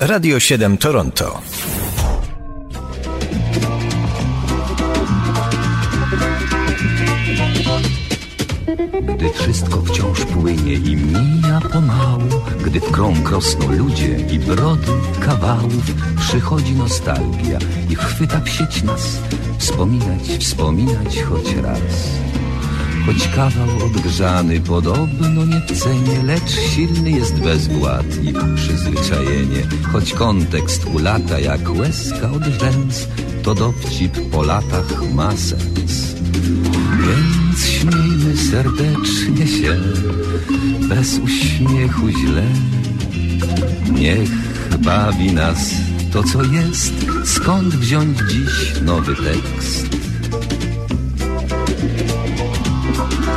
Radio 7 Toronto. Gdy wszystko wciąż płynie i mija pomału, gdy w krąg rosną ludzie i brody kawałów, przychodzi nostalgia i chwyta w sieć nas, wspominać, wspominać choć raz. Choć kawał odgrzany podobno nie w cenie, lecz silny jest bezwład i przyzwyczajenie. Choć kontekst ulata jak łezka od rzęs, to dowcip po latach ma sens. Więc śmiejmy serdecznie się, bez uśmiechu źle. Niech bawi nas to, co jest, skąd wziąć dziś nowy tekst.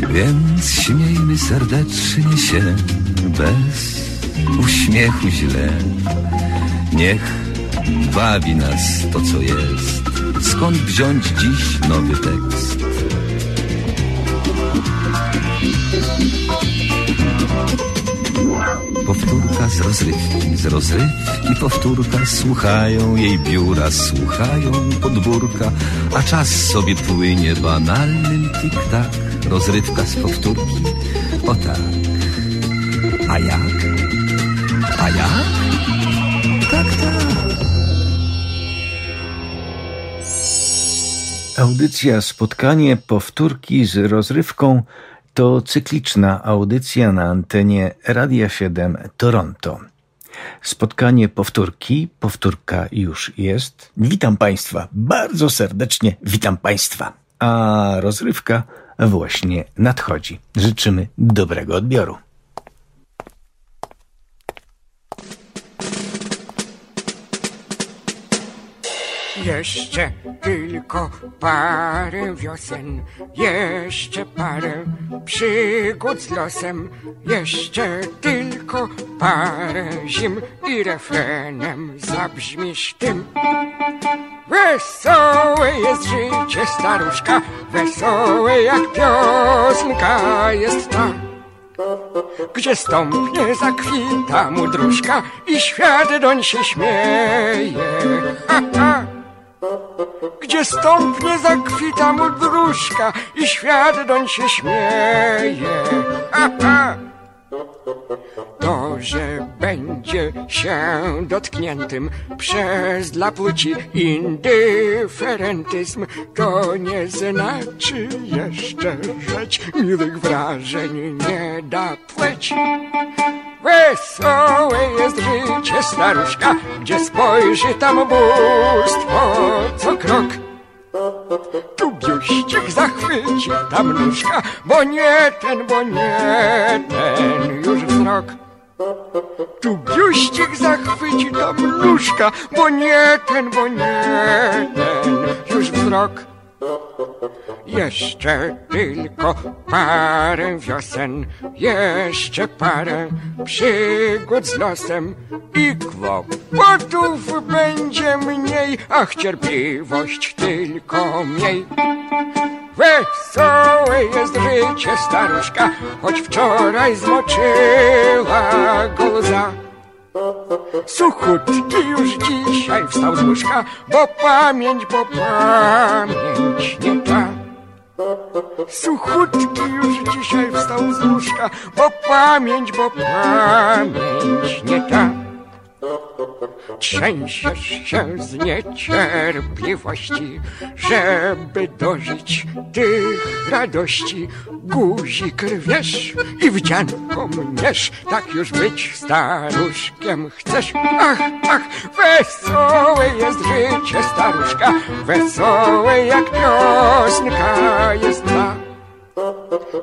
Więc śmiejmy serdecznie się, bez uśmiechu źle. Niech bawi nas to, co jest. Skąd wziąć dziś nowy tekst? Powtórka z rozrywki, z rozrywki powtórka Słuchają jej biura, słuchają podwórka A czas sobie płynie banalnym tik-tak Rozrywka z powtórki, o tak A jak? A jak? Tak, tak Audycja Spotkanie Powtórki z rozrywką to cykliczna audycja na antenie Radia 7 Toronto. Spotkanie powtórki, powtórka już jest. Witam Państwa, bardzo serdecznie witam Państwa. A rozrywka właśnie nadchodzi. Życzymy dobrego odbioru. Jeszcze tylko parę wiosen, jeszcze parę przygód z losem, jeszcze tylko parę zim i refrenem zabrzmisz tym. Wesołe jest życie staruszka, wesołe jak piosenka jest ta. Gdzie stąpnie zakwita mu dróżka i świat doń się śmieje. Ha, ha. Gdzie stąpnie zakwita mu i świat doń się śmieje. To, że będzie się dotkniętym przez dla płci indyferentyzm, to nie znaczy jeszcze rzeć miłych wrażeń nie da płeć. Wesołe jest życie staruszka, gdzie spojrzy tam bóstwo co krok. Tu biuścik zachwyci tam nóżka, bo nie ten, bo nie ten już wzrok. Tu biuścik zachwyci tam nóżka, bo nie ten, bo nie ten już wzrok. Jeszcze tylko parę wiosen, jeszcze parę przygód z losem i kłopotów będzie mniej, ach cierpliwość tylko miej. Wesołe jest życie staruszka, choć wczoraj zmoczyła go łza. Suchutki już dzisiaj wstał z łóżka, bo pamięć, bo pamięć nie ta. Suchutki już dzisiaj wstał z łóżka, bo pamięć, bo pamięć nie ta. Trzęsiesz się z niecierpliwości, żeby dożyć tych radości. Guzik rwiesz i wdzianką mniesz, tak już być staruszkiem chcesz. Ach, ach, wesołe jest życie staruszka, wesołe jak piosenka jest.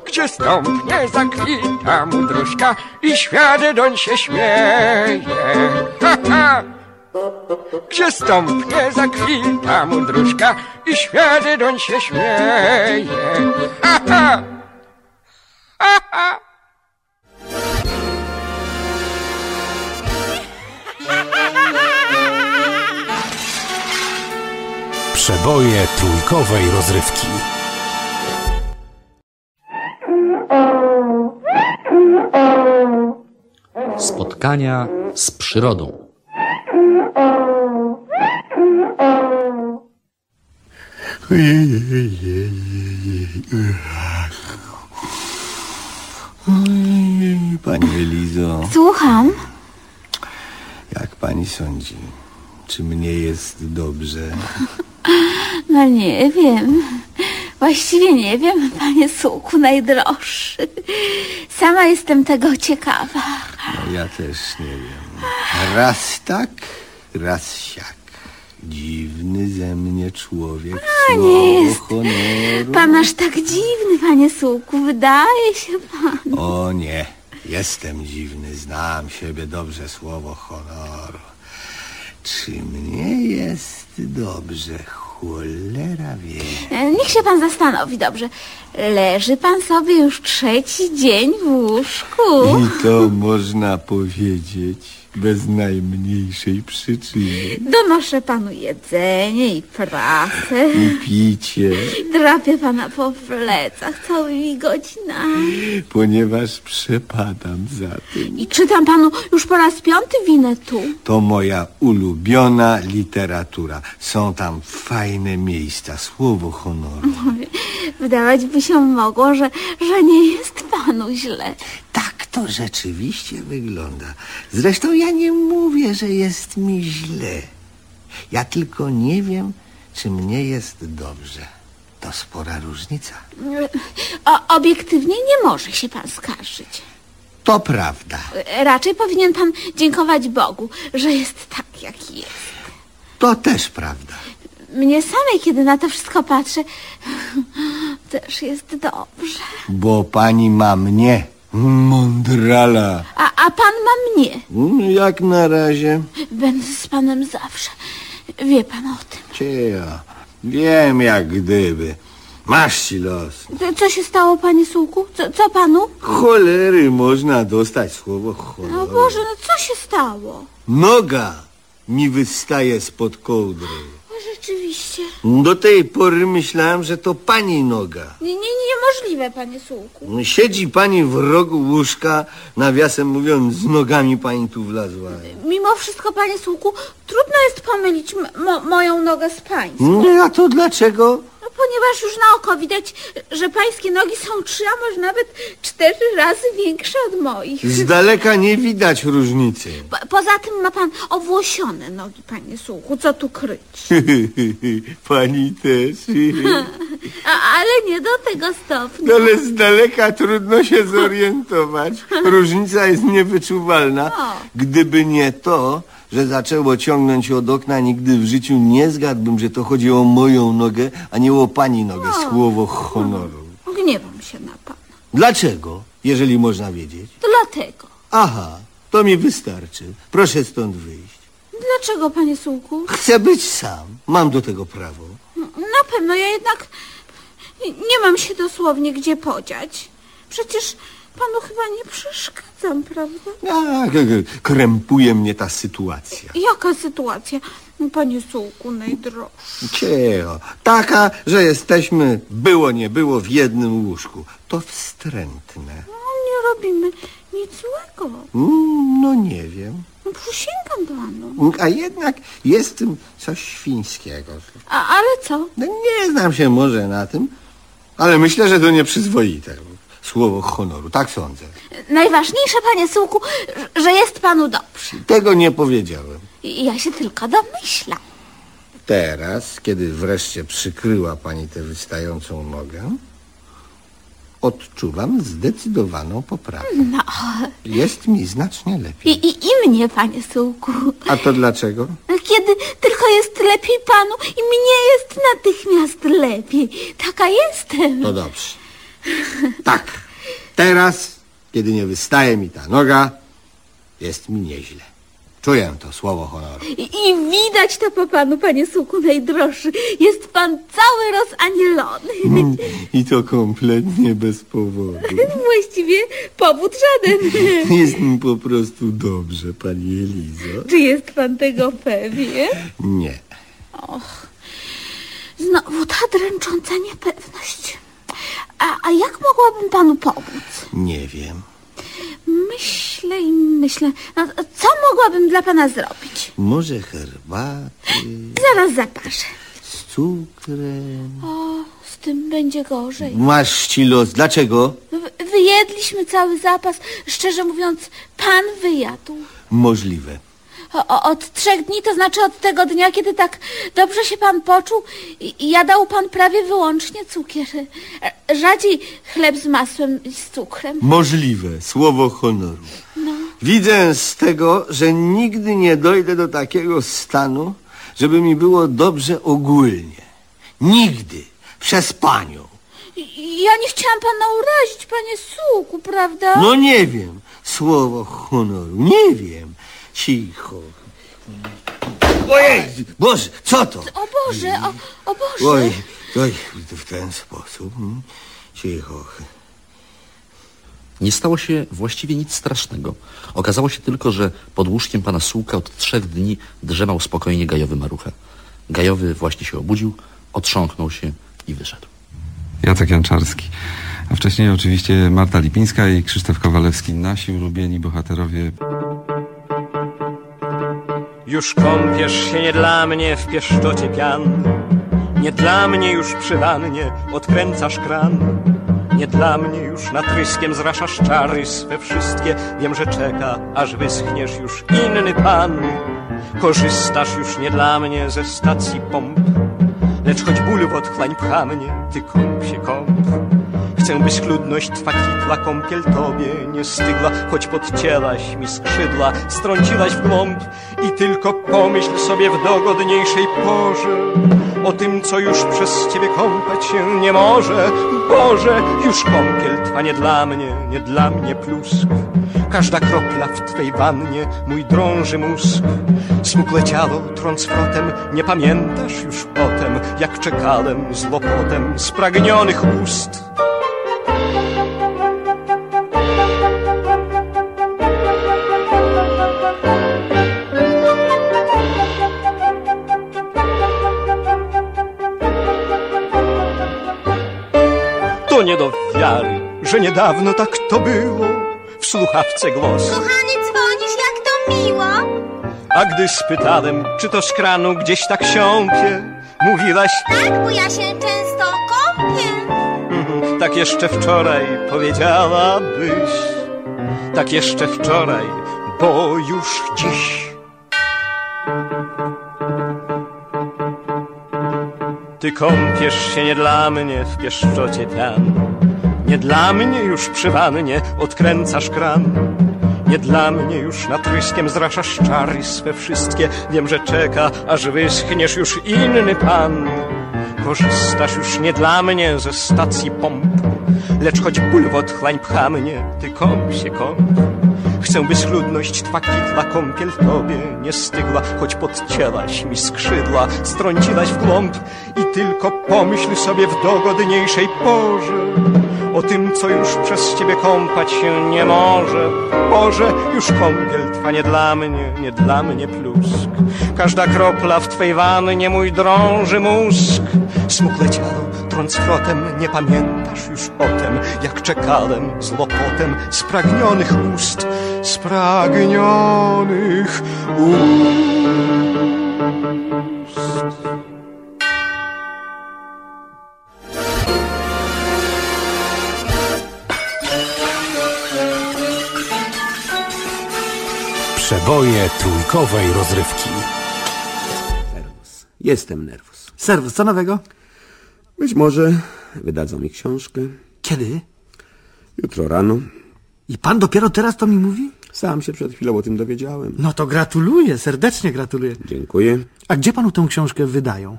Gdzie stąpnie zakwita mu dróżka i świat doń się śmieje. Ha, ha! Gdzie stąpnie zakwita mu dróżka i świat doń się śmieje. Ha, ha! Ha, ha! Przeboje trójkowej rozrywki. Spotkania z przyrodą. Pani Elizo, Słucham. jak pani sądzi, czy mnie jest dobrze? No nie wiem. Właściwie nie wiem, panie sułku najdroższy. Sama jestem tego ciekawa. No ja też nie wiem. Raz tak, raz siak. Dziwny ze mnie człowiek, nie słowo jest. honoru. Pan aż tak dziwny, panie sułku. Wydaje się pan. O nie, jestem dziwny, znam siebie dobrze, słowo honoru. Czy mnie jest dobrze? Cholera wie. E, Niech się pan zastanowi dobrze. Leży pan sobie już trzeci dzień w łóżku. I to można powiedzieć bez najmniejszej przyczyny. Donoszę panu jedzenie i pracę. I picie, Drapię pana po plecach całymi godzinami. ponieważ przepadam za tym. I czytam panu już po raz piąty winę tu. To moja ulubiona literatura. Są tam fajne miejsca, słowo honoru. Wydawać by się mogło, że, że nie jest panu źle. To rzeczywiście wygląda. Zresztą ja nie mówię, że jest mi źle. Ja tylko nie wiem, czy mnie jest dobrze. To spora różnica. O, obiektywnie nie może się pan skarżyć. To prawda. Raczej powinien pan dziękować Bogu, że jest tak, jaki jest. To też prawda. Mnie samej, kiedy na to wszystko patrzę, też jest dobrze. Bo pani ma mnie, mądrala. A, a pan ma mnie. Mm, Jak na razie. Będę z panem zawsze. Wie pan o tym. Cia, wiem jak gdyby. Masz ci los. Co- się stało, panie Sułku? Co, co panu? Cholery można dostać słowo O honor. Boże, no co się stało? Noga mi wystaje spod kołdry. O, rzeczywiście. Do tej pory myślałem, że to pani noga. Nie, nie, niemożliwe, panie Sułku. Siedzi pani w rogu łóżka, nawiasem mówiąc, z nogami pani tu wlazła. Mimo wszystko, panie Sułku, trudno jest pomylić mo- moją nogę z pańską. No, a to dlaczego? No, ponieważ już na oko widać, że pańskie nogi są trzy, a może nawet cztery razy większe od moich. Z daleka nie widać różnicy. Po, poza tym ma pan owłosione nogi, panie Sułku, co tu kryć? pani też. Ale nie do tego stopnia. No, Ale z daleka trudno się zorientować. Różnica jest niewyczuwalna. O. Gdyby nie to, że zaczęło ciągnąć od okna, nigdy w życiu nie zgadłbym, że to chodzi o moją nogę, a nie o pani nogę. Słowo honoru. Gniewam się na pana. Dlaczego, jeżeli można wiedzieć? Dlatego. Aha, to mi wystarczy. Proszę stąd wyjść. Dlaczego, panie Sułku? Chcę być sam. Mam do tego prawo. Na pewno ja jednak nie mam się dosłownie gdzie podziać. Przecież panu chyba nie przeszkadzam, prawda? A, k- k- krępuje mnie ta sytuacja. Jaka sytuacja, panie Sułku najdroższy? Cieo, taka, że jesteśmy, było nie było, w jednym łóżku. To wstrętne. No, nie robimy nic złego. Mm, No nie wiem. No, przysięgam panu. A jednak jest w tym coś świńskiego. A, ale co? No nie znam się może na tym, ale myślę, że to nieprzyzwoite. Słowo honoru, tak sądzę. Najważniejsze, panie Sułku, że jest panu dobrze. Tego nie powiedziałem. Ja się tylko domyślam. Teraz, kiedy wreszcie przykryła pani tę wystającą nogę, odczuwam zdecydowaną poprawę. No, Jest mi znacznie lepiej. i, i, i mnie, panie Sułku. A to dlaczego? Kiedy tylko jest lepiej panu i mnie jest natychmiast lepiej. Taka jestem. No dobrze. Tak, teraz, kiedy nie wystaje mi ta noga, jest mi nieźle. Czuję to słowo honoru. I, I widać to po panu, panie suku najdroższy. Jest pan cały rozanielony. I to kompletnie bez powodu. Właściwie powód żaden. Jest mi po prostu dobrze, pani Elizo. Czy jest pan tego pewien? Nie. Znowu ta dręcząca niepewność. A, a jak mogłabym panu pomóc? Nie wiem. Myślę i myślę. No, co mogłabym dla pana zrobić? Może herbaty Zaraz zaparzę. z cukrem. O, z tym będzie gorzej. Masz ci los. Dlaczego? Wy- Wyjedliśmy cały zapas. Szczerze mówiąc, pan wyjadł. Możliwe. O, od trzech dni, to znaczy od tego dnia, kiedy tak dobrze się pan poczuł, jadał pan prawie wyłącznie cukier. Rzadziej chleb z masłem i z cukrem. Możliwe. Słowo honoru. Widzę z tego, że nigdy nie dojdę do takiego stanu, żeby mi było dobrze ogólnie. Nigdy. Przez panią. Ja nie chciałam pana urazić, panie Suku, prawda? No nie wiem. Słowo honoru. Nie wiem. Cicho. Ojej! Boże, co to? O Boże, o, o Boże. Oj, oj, w ten sposób. Cicho. Nie stało się właściwie nic strasznego. Okazało się tylko, że pod łóżkiem pana Sułka od trzech dni drzemał spokojnie Gajowy Marucha. Gajowy właśnie się obudził, otrząknął się i wyszedł. Jacek Janczarski. A wcześniej oczywiście Marta Lipińska i Krzysztof Kowalewski, nasi ulubieni bohaterowie. Już kąpiesz się nie dla mnie w pieszczocie pian. Nie dla mnie już przy wannie odkręcasz kran. Nie dla mnie już nad tryskiem zraszasz czary swe wszystkie. Wiem, że czeka, aż wyschniesz już inny pan. Korzystasz już nie dla mnie ze stacji pomp Lecz choć ból w otchłań pcha mnie, ty kąp się kąp Chcę, by schludność twa kwitła kąpiel tobie nie stygła, choć podcięłaś mi skrzydła, strąciłaś w głąb i tylko pomyśl sobie w dogodniejszej porze o tym, co już przez ciebie kąpać się nie może. Boże, już kąpiel twa nie dla mnie, nie dla mnie plusk. Każda kropla w twej wannie mój drąży mózg. Smukłe ciało trąc frotem, nie pamiętasz już potem, jak czekałem z łopotem spragnionych ust. To nie do wiary, że niedawno tak to było. Słuchawce głos. Kochany, dzwonisz, jak to miło. A gdy spytałem, czy to z kranu gdzieś tak siąpie, mówiłaś, Tak, bo ja się często kąpię. "Mhm, tak jeszcze wczoraj powiedziałabyś. Tak jeszcze wczoraj, bo już dziś. Ty kąpiesz się nie dla mnie w pieszczocie pian. Nie dla mnie już przy wannie odkręcasz kran. Nie dla mnie już nad ryskiem zraszasz czary swe wszystkie. Wiem, że czeka, aż wyschniesz już inny pan. Korzystasz już nie dla mnie ze stacji pomp. Lecz choć ból w otchłań pcha mnie, ty kąp się kąp. Chcę, by schludność twa kwitła kąpiel tobie nie stygła, choć podcięłaś mi skrzydła, strąciłaś w głąb i tylko pomyśl sobie w dogodniejszej porze o tym, co już przez ciebie kąpać się nie może. Boże, już kąpiel twa nie dla mnie, nie dla mnie plusk. Każda kropla w twej wannie mój drąży mózg. Smukłe ciało trąc frotem, nie pamiętasz już o tem, jak czekałem z łopotem spragnionych ust, spragnionych ust. Przeboje trójkowej rozrywki. Nerwus. Jestem nerwus. Serwus, co nowego? Być może wydadzą mi książkę. Kiedy? Jutro rano. I pan dopiero teraz to mi mówi? Sam się przed chwilą o tym dowiedziałem. No to gratuluję, serdecznie gratuluję. Dziękuję. A gdzie panu tę książkę wydają?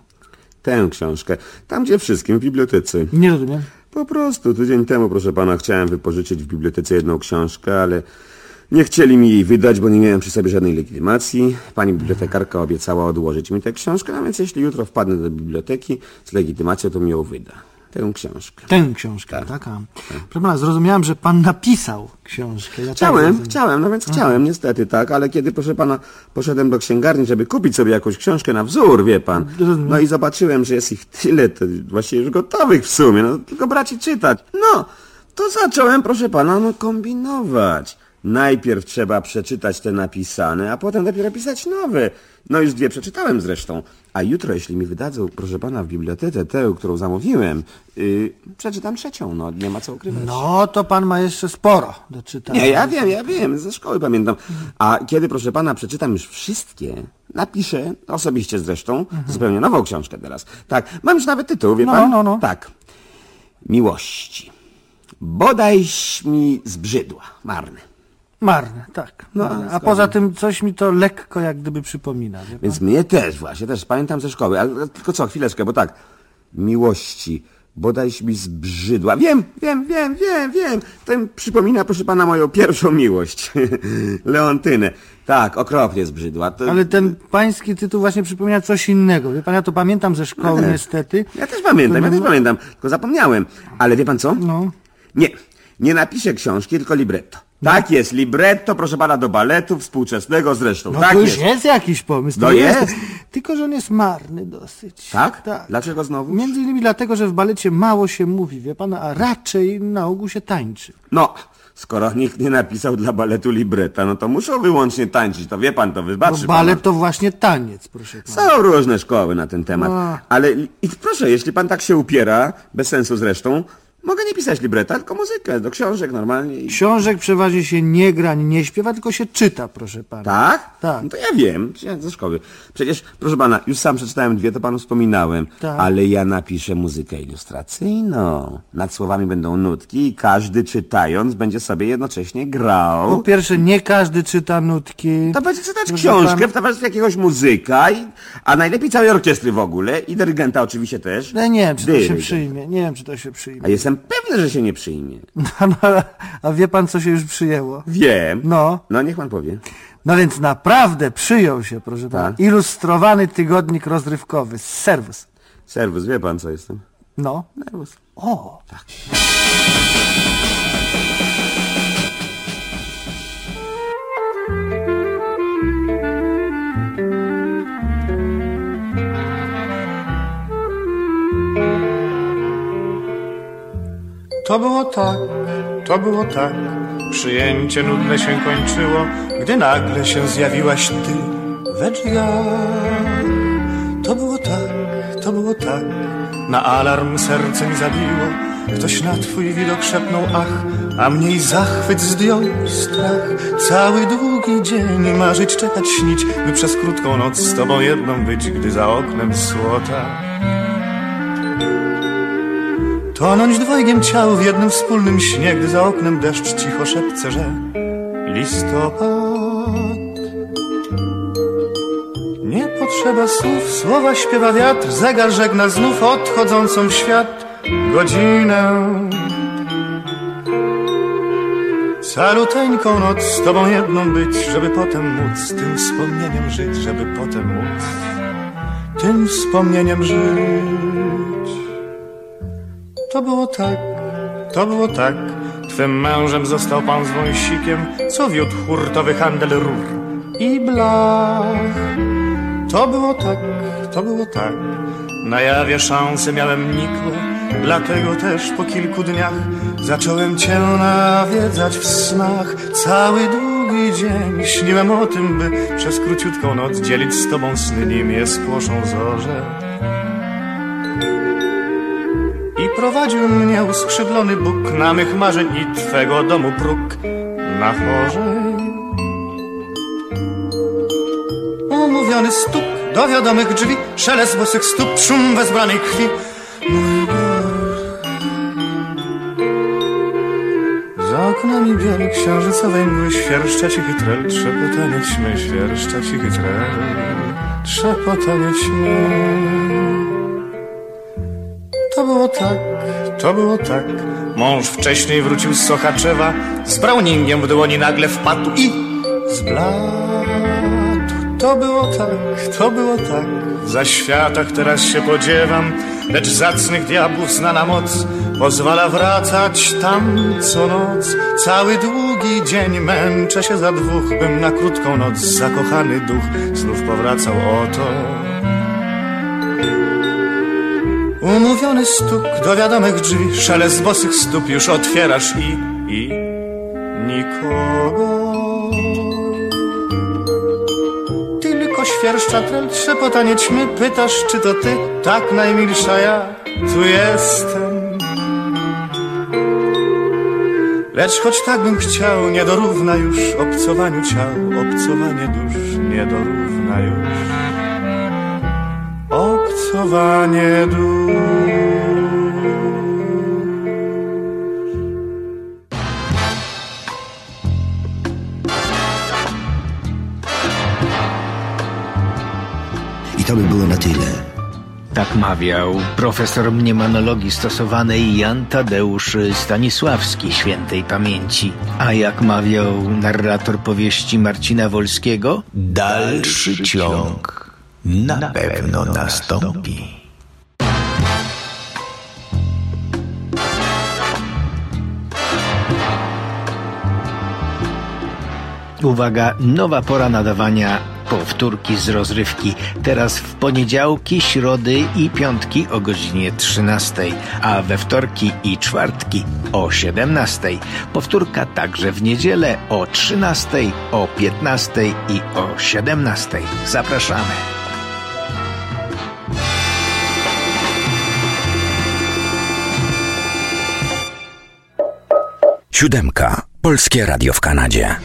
Tę książkę. Tam, gdzie wszystkim w bibliotece. Nie rozumiem. Po prostu tydzień temu, proszę pana, chciałem wypożyczyć w bibliotece jedną książkę, ale nie chcieli mi jej wydać, bo nie miałem przy sobie żadnej legitymacji. Pani bibliotekarka obiecała odłożyć mi tę książkę, a więc jeśli jutro wpadnę do biblioteki z legitymacją, to mi ją wyda. Tę książkę. Tę książkę, tak? a. Proszę pana, zrozumiałem, że pan napisał książkę. Ja tak Chciałem, rozumiem. chciałem, no więc chciałem, niestety, tak, ale kiedy, proszę pana, poszedłem do księgarni, żeby kupić sobie jakąś książkę na wzór, wie pan, no i zobaczyłem, że jest ich tyle, to właściwie już gotowych w sumie, no tylko brać i czytać. No, to zacząłem, proszę pana, no kombinować. Najpierw trzeba przeczytać te napisane, a potem dopiero pisać nowe. No już dwie przeczytałem zresztą. A jutro, jeśli mi wydadzą, proszę pana, w bibliotece tę, którą zamówiłem, yy, przeczytam trzecią, no nie ma co ukrywać. No, to pan ma jeszcze sporo do czytania. Nie, ja wiem, ja wiem, ze szkoły pamiętam. A kiedy, proszę pana, przeczytam już wszystkie, napiszę, osobiście zresztą, zupełnie nową książkę teraz. Tak, mam już nawet tytuł, wie No, pan? no, no. Tak. Miłości. Bodajś mi zbrzydła, marne. Marne, tak. No, marne. A zgadzam. poza tym coś mi to lekko jak gdyby przypomina. Więc mnie też właśnie, też pamiętam ze szkoły, ale tylko co, chwileczkę, bo tak, miłości, bodajś mi zbrzydła. Wiem, wiem, wiem, wiem, wiem. To mi przypomina, proszę pana, moją pierwszą miłość. Leontynę. Tak, okropnie zbrzydła. To... Ale ten pański tytuł właśnie przypomina coś innego. Wie pan, ja to pamiętam ze szkoły Nie. niestety. Ja też pamiętam, ja też pamiętam, tylko zapomniałem. Ale wie pan co? No. Nie, nie napiszę książki, tylko libretto. Tak jest, libretto, proszę pana, do baletu współczesnego zresztą. No tak to już jest. jest. jakiś pomysł. No to jest. Tylko, że on jest marny dosyć. Tak? Tak. Dlaczego znowu? Między innymi dlatego, że w balecie mało się mówi, wie pan, a raczej na ogół się tańczy. No, skoro nikt nie napisał dla baletu libretta, no to muszą wyłącznie tańczyć, to wie pan, to Bo wybaczy balet pan. to właśnie taniec, proszę pana. Są różne szkoły na ten temat, No. ale i proszę, jeśli pan tak się upiera, bez sensu zresztą, mogę nie pisać libretta, tylko muzykę, do książek normalnie. I... Książek przeważnie się nie gra, ani nie śpiewa, tylko się czyta, proszę pana. Tak? Tak. No to ja wiem, ja ze szkoły. Przecież, proszę pana, już sam przeczytałem dwie, to panu wspominałem, Tak. ale ja napiszę muzykę ilustracyjną. Nad słowami będą nutki i każdy czytając będzie sobie jednocześnie grał. Po pierwsze, nie każdy czyta nutki. To będzie czytać Proszę książkę pana. w towarzystwie jakiegoś muzyka, i, a najlepiej całej orkiestry w ogóle i dyrygenta oczywiście też. Ja nie wiem, czy to się Dyrygent. przyjmie. Nie wiem, czy to się przyjmie. A jestem pewny, że się nie przyjmie. No, no, a wie pan, co się już przyjęło? Wiem. No. No niech pan powie. No więc naprawdę przyjął się, proszę pana, Tak. ilustrowany tygodnik rozrywkowy, serwus. Serwus, wie pan co jestem? No. Serwus. O, To było tak, to było tak, przyjęcie nudne się kończyło, gdy nagle się zjawiłaś ty we drzwiach. To było tak, to było tak, na alarm serce mi zabiło, ktoś na twój widok szepnął ach, a mnie i zachwyt zdjął strach. Cały długi dzień marzyć, czekać, śnić, by przez krótką noc z tobą jedną być, gdy za oknem słota. Tonąć dwojgiem ciał w jednym wspólnym śnie, gdy za oknem deszcz cicho szepce, że listopad. Nie potrzeba słów, słowa śpiewa wiatr, zegar żegna znów odchodzącą w świat godzinę. Saluteńką noc z tobą jedną być, żeby potem móc tym wspomnieniem żyć, żeby potem móc tym wspomnieniem żyć. To było tak, to było tak. Twym mężem został pan z wąsikiem, co wiódł hurtowy handel rur i blach. To było tak, to było tak. Na jawie szanse miałem nikłe, dlatego też po kilku dniach zacząłem cię nawiedzać w snach. Cały długi dzień śniłem o tym, by przez króciutką noc dzielić z tobą sny, nim je spłoszą zorze. Prowadził mnie uskrzydlony Bóg na mych marzeń i Twego domu próg na chorzej. Umówiony stuk do wiadomych drzwi, szelest bosych stóp, szum wezbranej krwi. Mój. Za oknami białej księżycowej mgły świerszcza cichy trel, trzepotanie ćmy, świerszcza cichy trel, trzepotanie ćmy. To było tak, to było tak. Mąż wcześniej wrócił z Sochaczewa, z Browningiem w dłoni nagle wpadł i zbladł. To było tak, to było tak. W zaświatach teraz się podziewam, lecz zacnych diabłów znana moc pozwala wracać tam co noc. Cały długi dzień męczę się za dwóch, bym na krótką noc zakochany duch znów powracał oto. Umówiony stuk do wiadomych drzwi, szelest bosych stóp już otwierasz i, i nikogo. Tylko świerszcza trel, trzepotanie ćmy, pytasz czy to ty, tak najmilsza ja tu jestem. Lecz choć tak bym chciał, nie dorówna już obcowaniu ciał, obcowanie dusz nie dorówna już. Obcowanie dusz. I to by było na tyle. Tak mawiał profesor mniemonologii stosowanej Jan Tadeusz Stanisławski świętej pamięci. A jak mawiał narrator powieści Marcina Wolskiego, dalszy ciąg na pewno nastąpi. Uwaga, nowa pora nadawania powtórki z rozrywki. Teraz w poniedziałki, środy i piątki o godzinie 13, a we wtorki i czwartki o 17. Powtórka także w niedzielę o 13, o 15 i o 17. Zapraszamy. Siódemka. Polskie Radio w Kanadzie.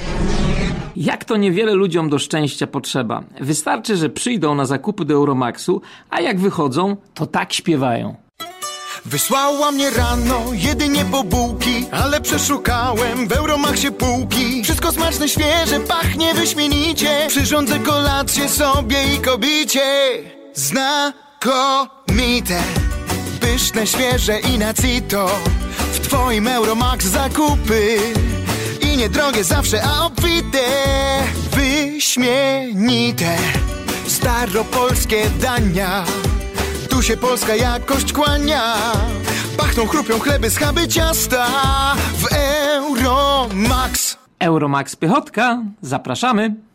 Jak to niewiele ludziom do szczęścia potrzeba. Wystarczy, że przyjdą na zakupy do Euromaxu, a jak wychodzą, to tak śpiewają. Wysłała mnie rano jedynie po bułki Ale przeszukałem w Euromachsie półki Wszystko smaczne, świeże, pachnie wyśmienicie Przyrządzę kolację sobie i kobicie Znakomite Pyszne, świeże i na cito twoim Euromax zakupy. I niedrogie zawsze, a obfite. Wyśmienite. Staropolskie dania. Tu się polska jakość kłania. Pachną, chrupią chleby, schaby, ciasta. W Euromax. Euromax Piechotka, zapraszamy.